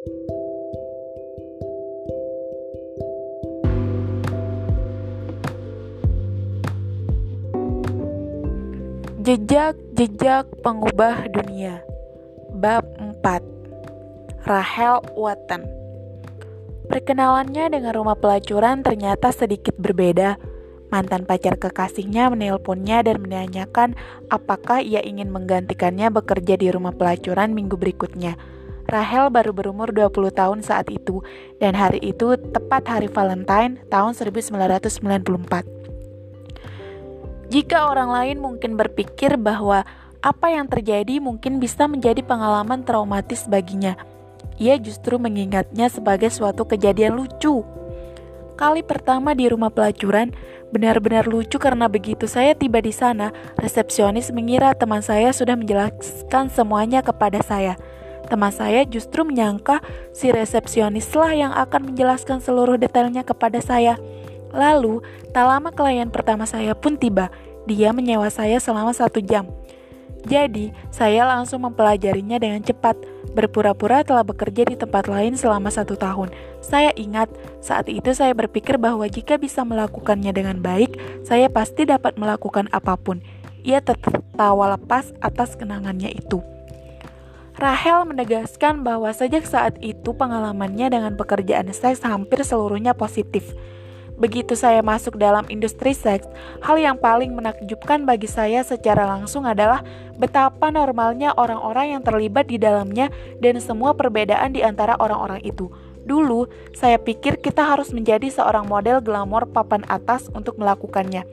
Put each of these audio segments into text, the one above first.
Jejak-jejak pengubah dunia. Bab 4 Rahel Watton Perkenalannya dengan rumah pelacuran ternyata sedikit berbeda. Mantan pacar kekasihnya menelponnya dan menanyakan apakah ia ingin menggantikannya bekerja di rumah pelacuran minggu berikutnya. Rahel baru berumur 20 tahun saat itu, dan hari itu tepat hari Valentine tahun 1994. Jika orang lain mungkin berpikir bahwa apa yang terjadi mungkin bisa menjadi pengalaman traumatis baginya, ia justru mengingatnya sebagai suatu kejadian lucu. Kali pertama di rumah pelacuran, benar-benar lucu karena begitu saya tiba di sana, resepsionis mengira teman saya sudah menjelaskan semuanya kepada saya. Teman saya justru menyangka si resepsionislah yang akan menjelaskan seluruh detailnya kepada saya. Lalu, tak lama klien pertama saya pun tiba. Dia menyewa saya selama satu jam. Jadi, saya langsung mempelajarinya dengan cepat. Berpura-pura telah bekerja di tempat lain selama satu tahun. Saya ingat, saat itu saya berpikir bahwa jika bisa melakukannya dengan baik, saya pasti dapat melakukan apa pun. Ia tertawa lepas atas kenangannya itu. Rahel menegaskan bahwa sejak saat itu pengalamannya dengan pekerjaan seks hampir seluruhnya positif. Begitu saya masuk dalam industri seks, hal yang paling menakjubkan bagi saya secara langsung adalah betapa normalnya orang-orang yang terlibat di dalamnya dan semua perbedaan di antara orang-orang itu. Dulu, saya pikir kita harus menjadi seorang model glamor papan atas untuk melakukannya.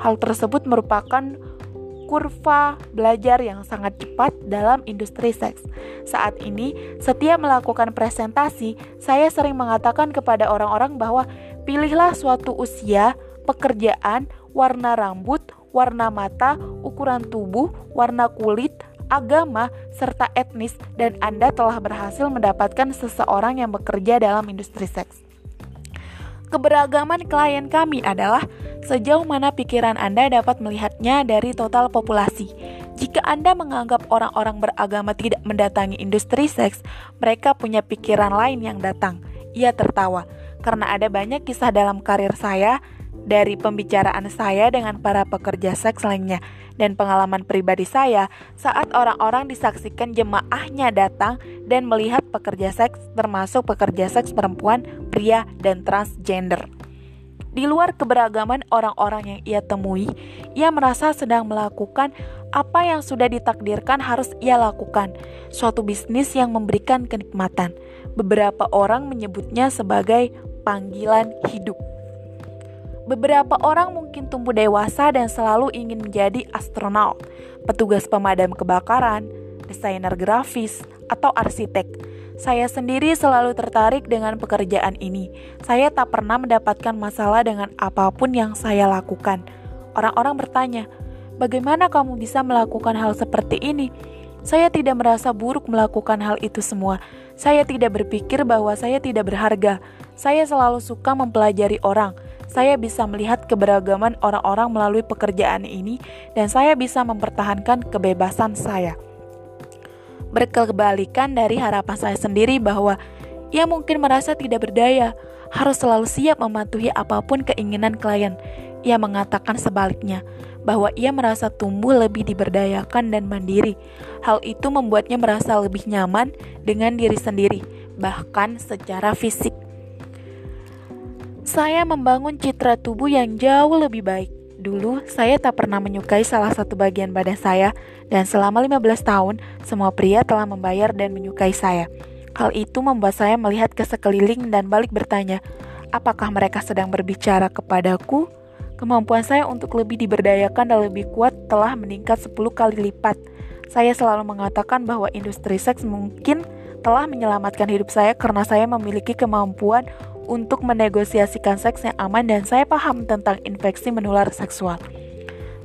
Hal tersebut merupakan kurva belajar yang sangat cepat dalam industri seks. Saat ini, setiap melakukan presentasi, saya sering mengatakan kepada orang-orang bahwa Pilihlah suatu usia, pekerjaan, warna rambut, warna mata, ukuran tubuh, warna kulit, agama, serta etnis, dan Anda telah berhasil mendapatkan seseorang yang bekerja dalam industri seks. Keberagaman klien kami adalah sejauh mana pikiran Anda dapat melihatnya dari total populasi. Jika Anda menganggap orang-orang beragama tidak mendatangi industri seks, mereka punya pikiran lain yang datang. Ia tertawa karena ada banyak kisah dalam karir saya dari pembicaraan saya dengan para pekerja seks lainnya dan pengalaman pribadi saya saat orang-orang disaksikan jemaahnya datang dan melihat pekerja seks termasuk pekerja seks perempuan, pria, dan transgender. Di luar keberagaman orang-orang yang ia temui, ia merasa sedang melakukan apa yang sudah ditakdirkan harus ia lakukan, suatu bisnis yang memberikan kenikmatan. Beberapa orang menyebutnya sebagai panggilan hidup. Beberapa orang mungkin tumbuh dewasa dan selalu ingin menjadi astronaut, petugas pemadam kebakaran, desainer grafis, atau arsitek. Saya sendiri selalu tertarik dengan pekerjaan ini. Saya tak pernah mendapatkan masalah dengan apa pun yang saya lakukan. Orang-orang bertanya, "Bagaimana kamu bisa melakukan hal seperti ini?" Saya tidak merasa buruk melakukan hal itu semua. Saya tidak berpikir bahwa saya tidak berharga. Saya selalu suka mempelajari orang. Saya bisa melihat keberagaman orang-orang melalui pekerjaan ini, dan saya bisa mempertahankan kebebasan saya. Berkebalikan dari harapan saya sendiri bahwa ia mungkin merasa tidak berdaya, harus selalu siap mematuhi apa pun keinginan klien. Ia mengatakan sebaliknya, bahwa ia merasa tumbuh lebih diberdayakan dan mandiri. Hal itu membuatnya merasa lebih nyaman dengan diri sendiri, bahkan secara fisik. Saya membangun citra tubuh yang jauh lebih baik. Dulu, saya tak pernah menyukai salah satu bagian badan saya, dan selama 15 tahun, semua pria telah membayar dan menyukai saya. Hal itu membuat saya melihat ke sekeliling dan balik bertanya, apakah mereka sedang berbicara kepadaku? Kemampuan saya untuk lebih diberdayakan dan lebih kuat telah meningkat 10 kali lipat. Saya selalu mengatakan bahwa industri seks mungkin telah menyelamatkan hidup saya karena saya memiliki kemampuan untuk menegosiasikan seks yang aman dan saya paham tentang infeksi menular seksual.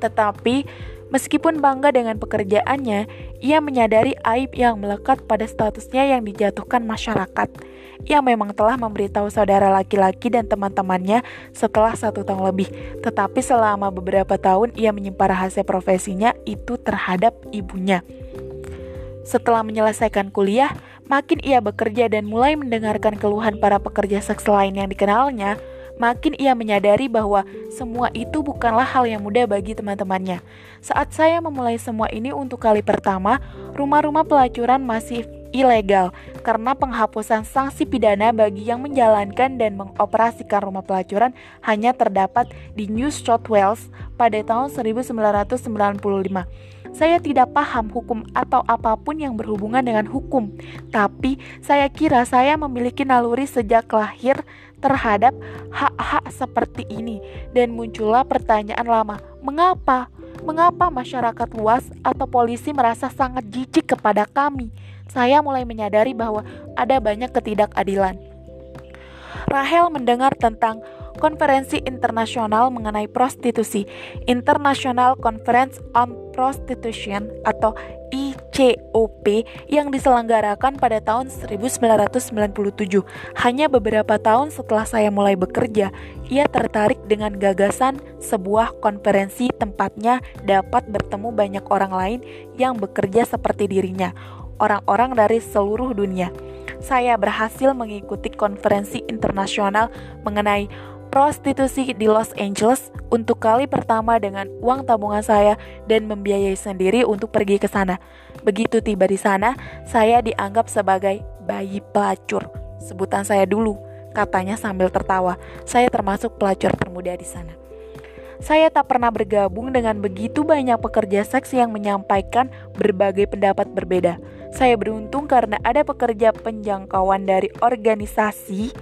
Tetapi, meskipun bangga dengan pekerjaannya, ia menyadari aib yang melekat pada statusnya yang dijatuhkan masyarakat. Ia memang telah memberitahu saudara laki-laki dan teman-temannya setelah satu tahun lebih, tetapi selama beberapa tahun ia menyimpan rahasia profesinya itu terhadap ibunya. Setelah menyelesaikan kuliah, Makin ia bekerja dan mulai mendengarkan keluhan para pekerja seks lain yang dikenalnya, makin ia menyadari bahwa semua itu bukanlah hal yang mudah bagi teman-temannya. Saat saya memulai semua ini untuk kali pertama, rumah-rumah pelacuran masih ilegal karena penghapusan sanksi pidana bagi yang menjalankan dan mengoperasikan rumah pelacuran hanya terdapat di New South Wales pada tahun 1995. Saya tidak paham hukum atau apa pun yang berhubungan dengan hukum, tapi saya kira saya memiliki naluri sejak lahir terhadap hak-hak seperti ini dan muncullah pertanyaan lama, mengapa? Mengapa masyarakat luas atau polisi merasa sangat jijik kepada kami? Saya mulai menyadari bahwa ada banyak ketidakadilan. Rahel mendengar tentang konferensi internasional mengenai prostitusi, International Conference on Prostitution atau ICOP yang diselenggarakan pada tahun 1997. Hanya beberapa tahun setelah saya mulai bekerja, ia tertarik dengan gagasan sebuah konferensi tempatnya dapat bertemu banyak orang lain yang bekerja seperti dirinya, orang-orang dari seluruh dunia. Saya berhasil mengikuti konferensi internasional mengenai prostitusi di Los Angeles untuk kali pertama dengan uang tabungan saya dan membiayai sendiri untuk pergi ke sana. Begitu tiba di sana, saya dianggap sebagai bayi pelacur. Sebutan saya dulu, katanya sambil tertawa. Saya termasuk pelacur termuda di sana. Saya tak pernah bergabung dengan begitu banyak pekerja seks yang menyampaikan berbagai pendapat berbeda. Saya beruntung karena ada pekerja penjangkauan dari organisasi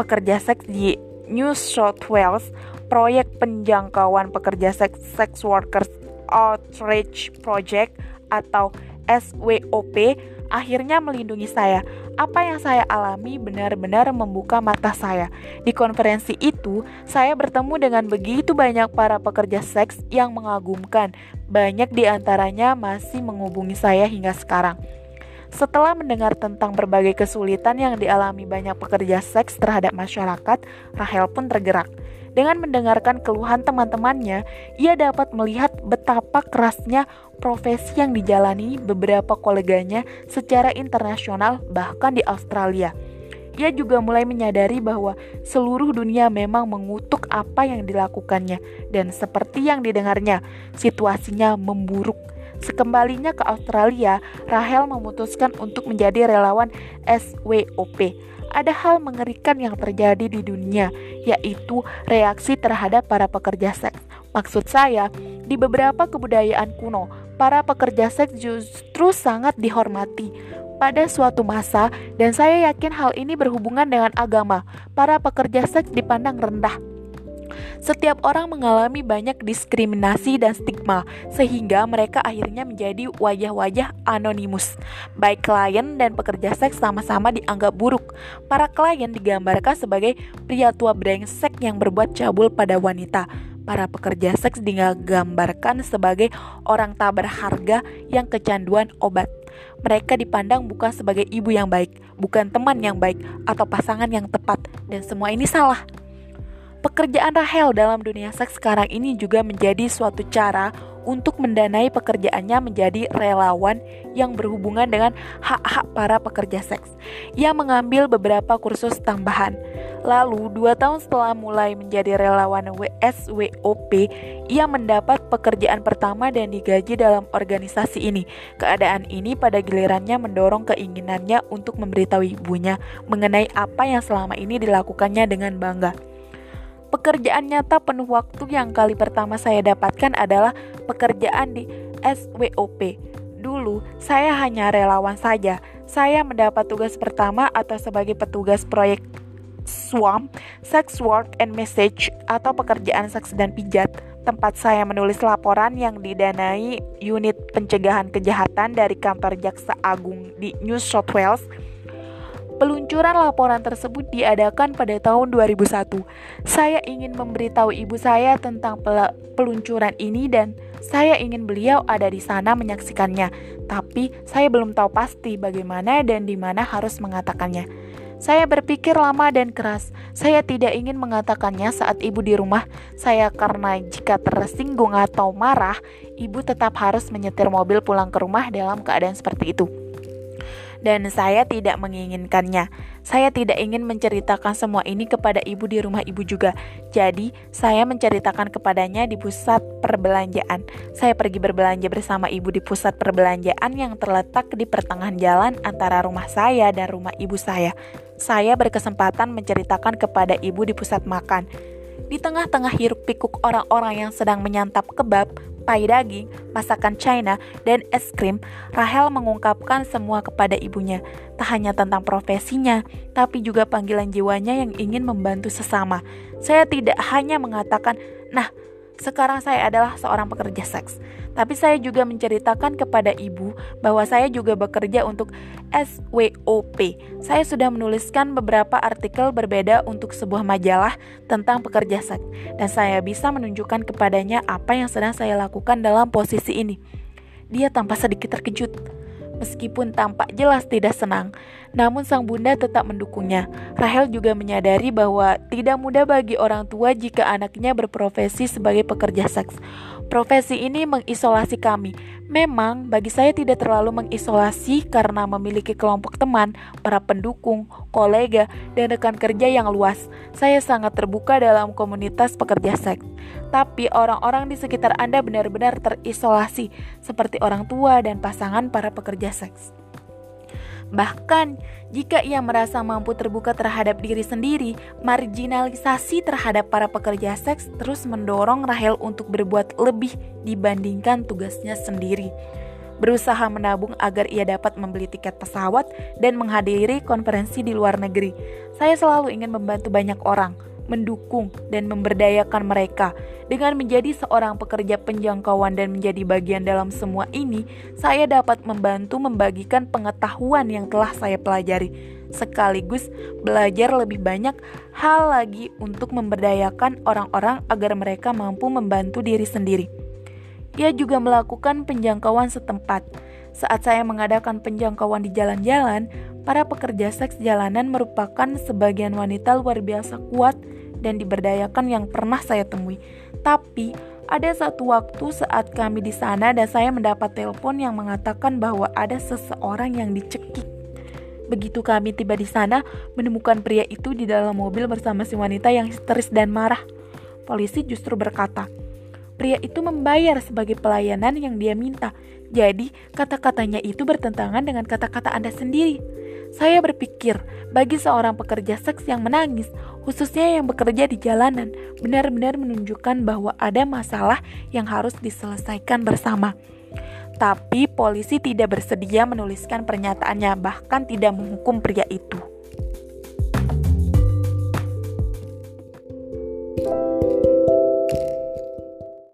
pekerja seks di New South Wales, proyek penjangkauan pekerja seks sex workers outreach project atau SWOP akhirnya melindungi saya. Apa yang saya alami benar-benar membuka mata saya. Di konferensi itu, saya bertemu dengan begitu banyak para pekerja seks yang mengagumkan. Banyak di antaranya masih menghubungi saya hingga sekarang. Setelah mendengar tentang berbagai kesulitan yang dialami banyak pekerja seks terhadap masyarakat, Rahel pun tergerak. Dengan mendengarkan keluhan teman-temannya, ia dapat melihat betapa kerasnya profesi yang dijalani beberapa koleganya secara internasional, bahkan di Australia. Ia juga mulai menyadari bahwa seluruh dunia memang mengutuk apa yang dilakukannya, dan seperti yang didengarnya, situasinya memburuk Sekembalinya ke Australia, Rahel memutuskan untuk menjadi relawan SWOP. Ada hal mengerikan yang terjadi di dunia, yaitu reaksi terhadap para pekerja seks. Maksud saya, di beberapa kebudayaan kuno, para pekerja seks justru sangat dihormati pada suatu masa, dan saya yakin hal ini berhubungan dengan agama. Para pekerja seks dipandang rendah setiap orang mengalami banyak diskriminasi dan stigma, sehingga mereka akhirnya menjadi wajah-wajah anonimus. Baik klien dan pekerja seks sama-sama dianggap buruk. Para klien digambarkan sebagai pria tua brengsek yang berbuat cabul pada wanita. Para pekerja seks digambarkan sebagai orang tak berharga yang kecanduan obat. Mereka dipandang bukan sebagai ibu yang baik, bukan teman yang baik, atau pasangan yang tepat, dan semua ini salah. Pekerjaan Rahel dalam dunia seks sekarang ini juga menjadi suatu cara untuk mendanai pekerjaannya menjadi relawan yang berhubungan dengan hak-hak para pekerja seks. Ia mengambil beberapa kursus tambahan. Lalu, dua tahun setelah mulai menjadi relawan WSWOP, ia mendapat pekerjaan pertama dan digaji dalam organisasi ini. Keadaan ini pada gilirannya mendorong keinginannya untuk memberitahu ibunya mengenai apa yang selama ini dilakukannya dengan bangga. Pekerjaan nyata penuh waktu yang kali pertama saya dapatkan adalah pekerjaan di SWOP. Dulu, saya hanya relawan saja. Saya mendapat tugas pertama atau sebagai petugas proyek SWAM, Sex Work and Message, atau pekerjaan seks dan pijat, tempat saya menulis laporan yang didanai unit pencegahan kejahatan dari kantor Jaksa Agung di New South Wales Peluncuran laporan tersebut diadakan pada tahun 2001. Saya ingin memberitahu ibu saya tentang peluncuran ini dan saya ingin beliau ada di sana menyaksikannya. Tapi saya belum tahu pasti bagaimana dan di mana harus mengatakannya. Saya berpikir lama dan keras. Saya tidak ingin mengatakannya saat ibu di rumah. Saya karena jika tersinggung atau marah, ibu tetap harus menyetir mobil pulang ke rumah dalam keadaan seperti itu. Dan saya tidak menginginkannya. Saya tidak ingin menceritakan semua ini kepada ibu di rumah ibu juga. Jadi, saya menceritakan kepadanya di pusat perbelanjaan. Saya pergi berbelanja bersama ibu di pusat perbelanjaan yang terletak di pertengahan jalan antara rumah saya dan rumah ibu saya. Saya berkesempatan menceritakan kepada ibu di pusat makan. Di tengah-tengah hiruk pikuk orang-orang yang sedang menyantap kebab, pai daging, masakan China, dan es krim, Rahel mengungkapkan semua kepada ibunya. Tak hanya tentang profesinya, tapi juga panggilan jiwanya yang ingin membantu sesama. Saya tidak hanya mengatakan, "Nah, sekarang saya adalah seorang pekerja seks. Tapi saya juga menceritakan kepada ibu bahwa saya juga bekerja untuk SWOP. Saya sudah menuliskan beberapa artikel berbeda untuk sebuah majalah tentang pekerja seks dan saya bisa menunjukkan kepadanya apa yang sedang saya lakukan dalam posisi ini. Dia tampak sedikit terkejut. Meskipun tampak jelas tidak senang, namun sang bunda tetap mendukungnya. Rahel juga menyadari bahwa tidak mudah bagi orang tua jika anaknya berprofesi sebagai pekerja seks. Profesi ini mengisolasi kami. Memang bagi saya tidak terlalu mengisolasi karena memiliki kelompok teman, para pendukung, kolega, dan rekan kerja yang luas. Saya sangat terbuka dalam komunitas pekerja seks. Tapi orang-orang di sekitar Anda benar-benar terisolasi, seperti orang tua dan pasangan para pekerja seks. Bahkan, jika ia merasa mampu terbuka terhadap diri sendiri, marginalisasi terhadap para pekerja seks terus mendorong Rahel untuk berbuat lebih dibandingkan tugasnya sendiri. Berusaha menabung agar ia dapat membeli tiket pesawat dan menghadiri konferensi di luar negeri. Saya selalu ingin membantu banyak orang, mendukung, dan memberdayakan mereka. Dengan menjadi seorang pekerja penjangkauan dan menjadi bagian dalam semua ini, saya dapat membantu membagikan pengetahuan yang telah saya pelajari, sekaligus belajar lebih banyak hal lagi untuk memberdayakan orang-orang agar mereka mampu membantu diri sendiri. Ia juga melakukan penjangkauan setempat. Saat saya mengadakan penjangkauan di jalan-jalan, para pekerja seks jalanan merupakan sebagian wanita luar biasa kuat dan diberdayakan yang pernah saya temui. Tapi ada satu waktu saat kami di sana dan saya mendapat telepon yang mengatakan bahwa ada seseorang yang dicekik. Begitu kami tiba di sana, menemukan pria itu di dalam mobil bersama si wanita yang histeris dan marah. Polisi justru berkata, pria itu membayar sebagai pelayanan yang dia minta. Jadi, kata-katanya itu bertentangan dengan kata-kata Anda sendiri. Saya berpikir, bagi seorang pekerja seks yang menangis, khususnya yang bekerja di jalanan, benar-benar menunjukkan bahwa ada masalah yang harus diselesaikan bersama. Tapi polisi tidak bersedia menuliskan pernyataannya, bahkan tidak menghukum pria itu.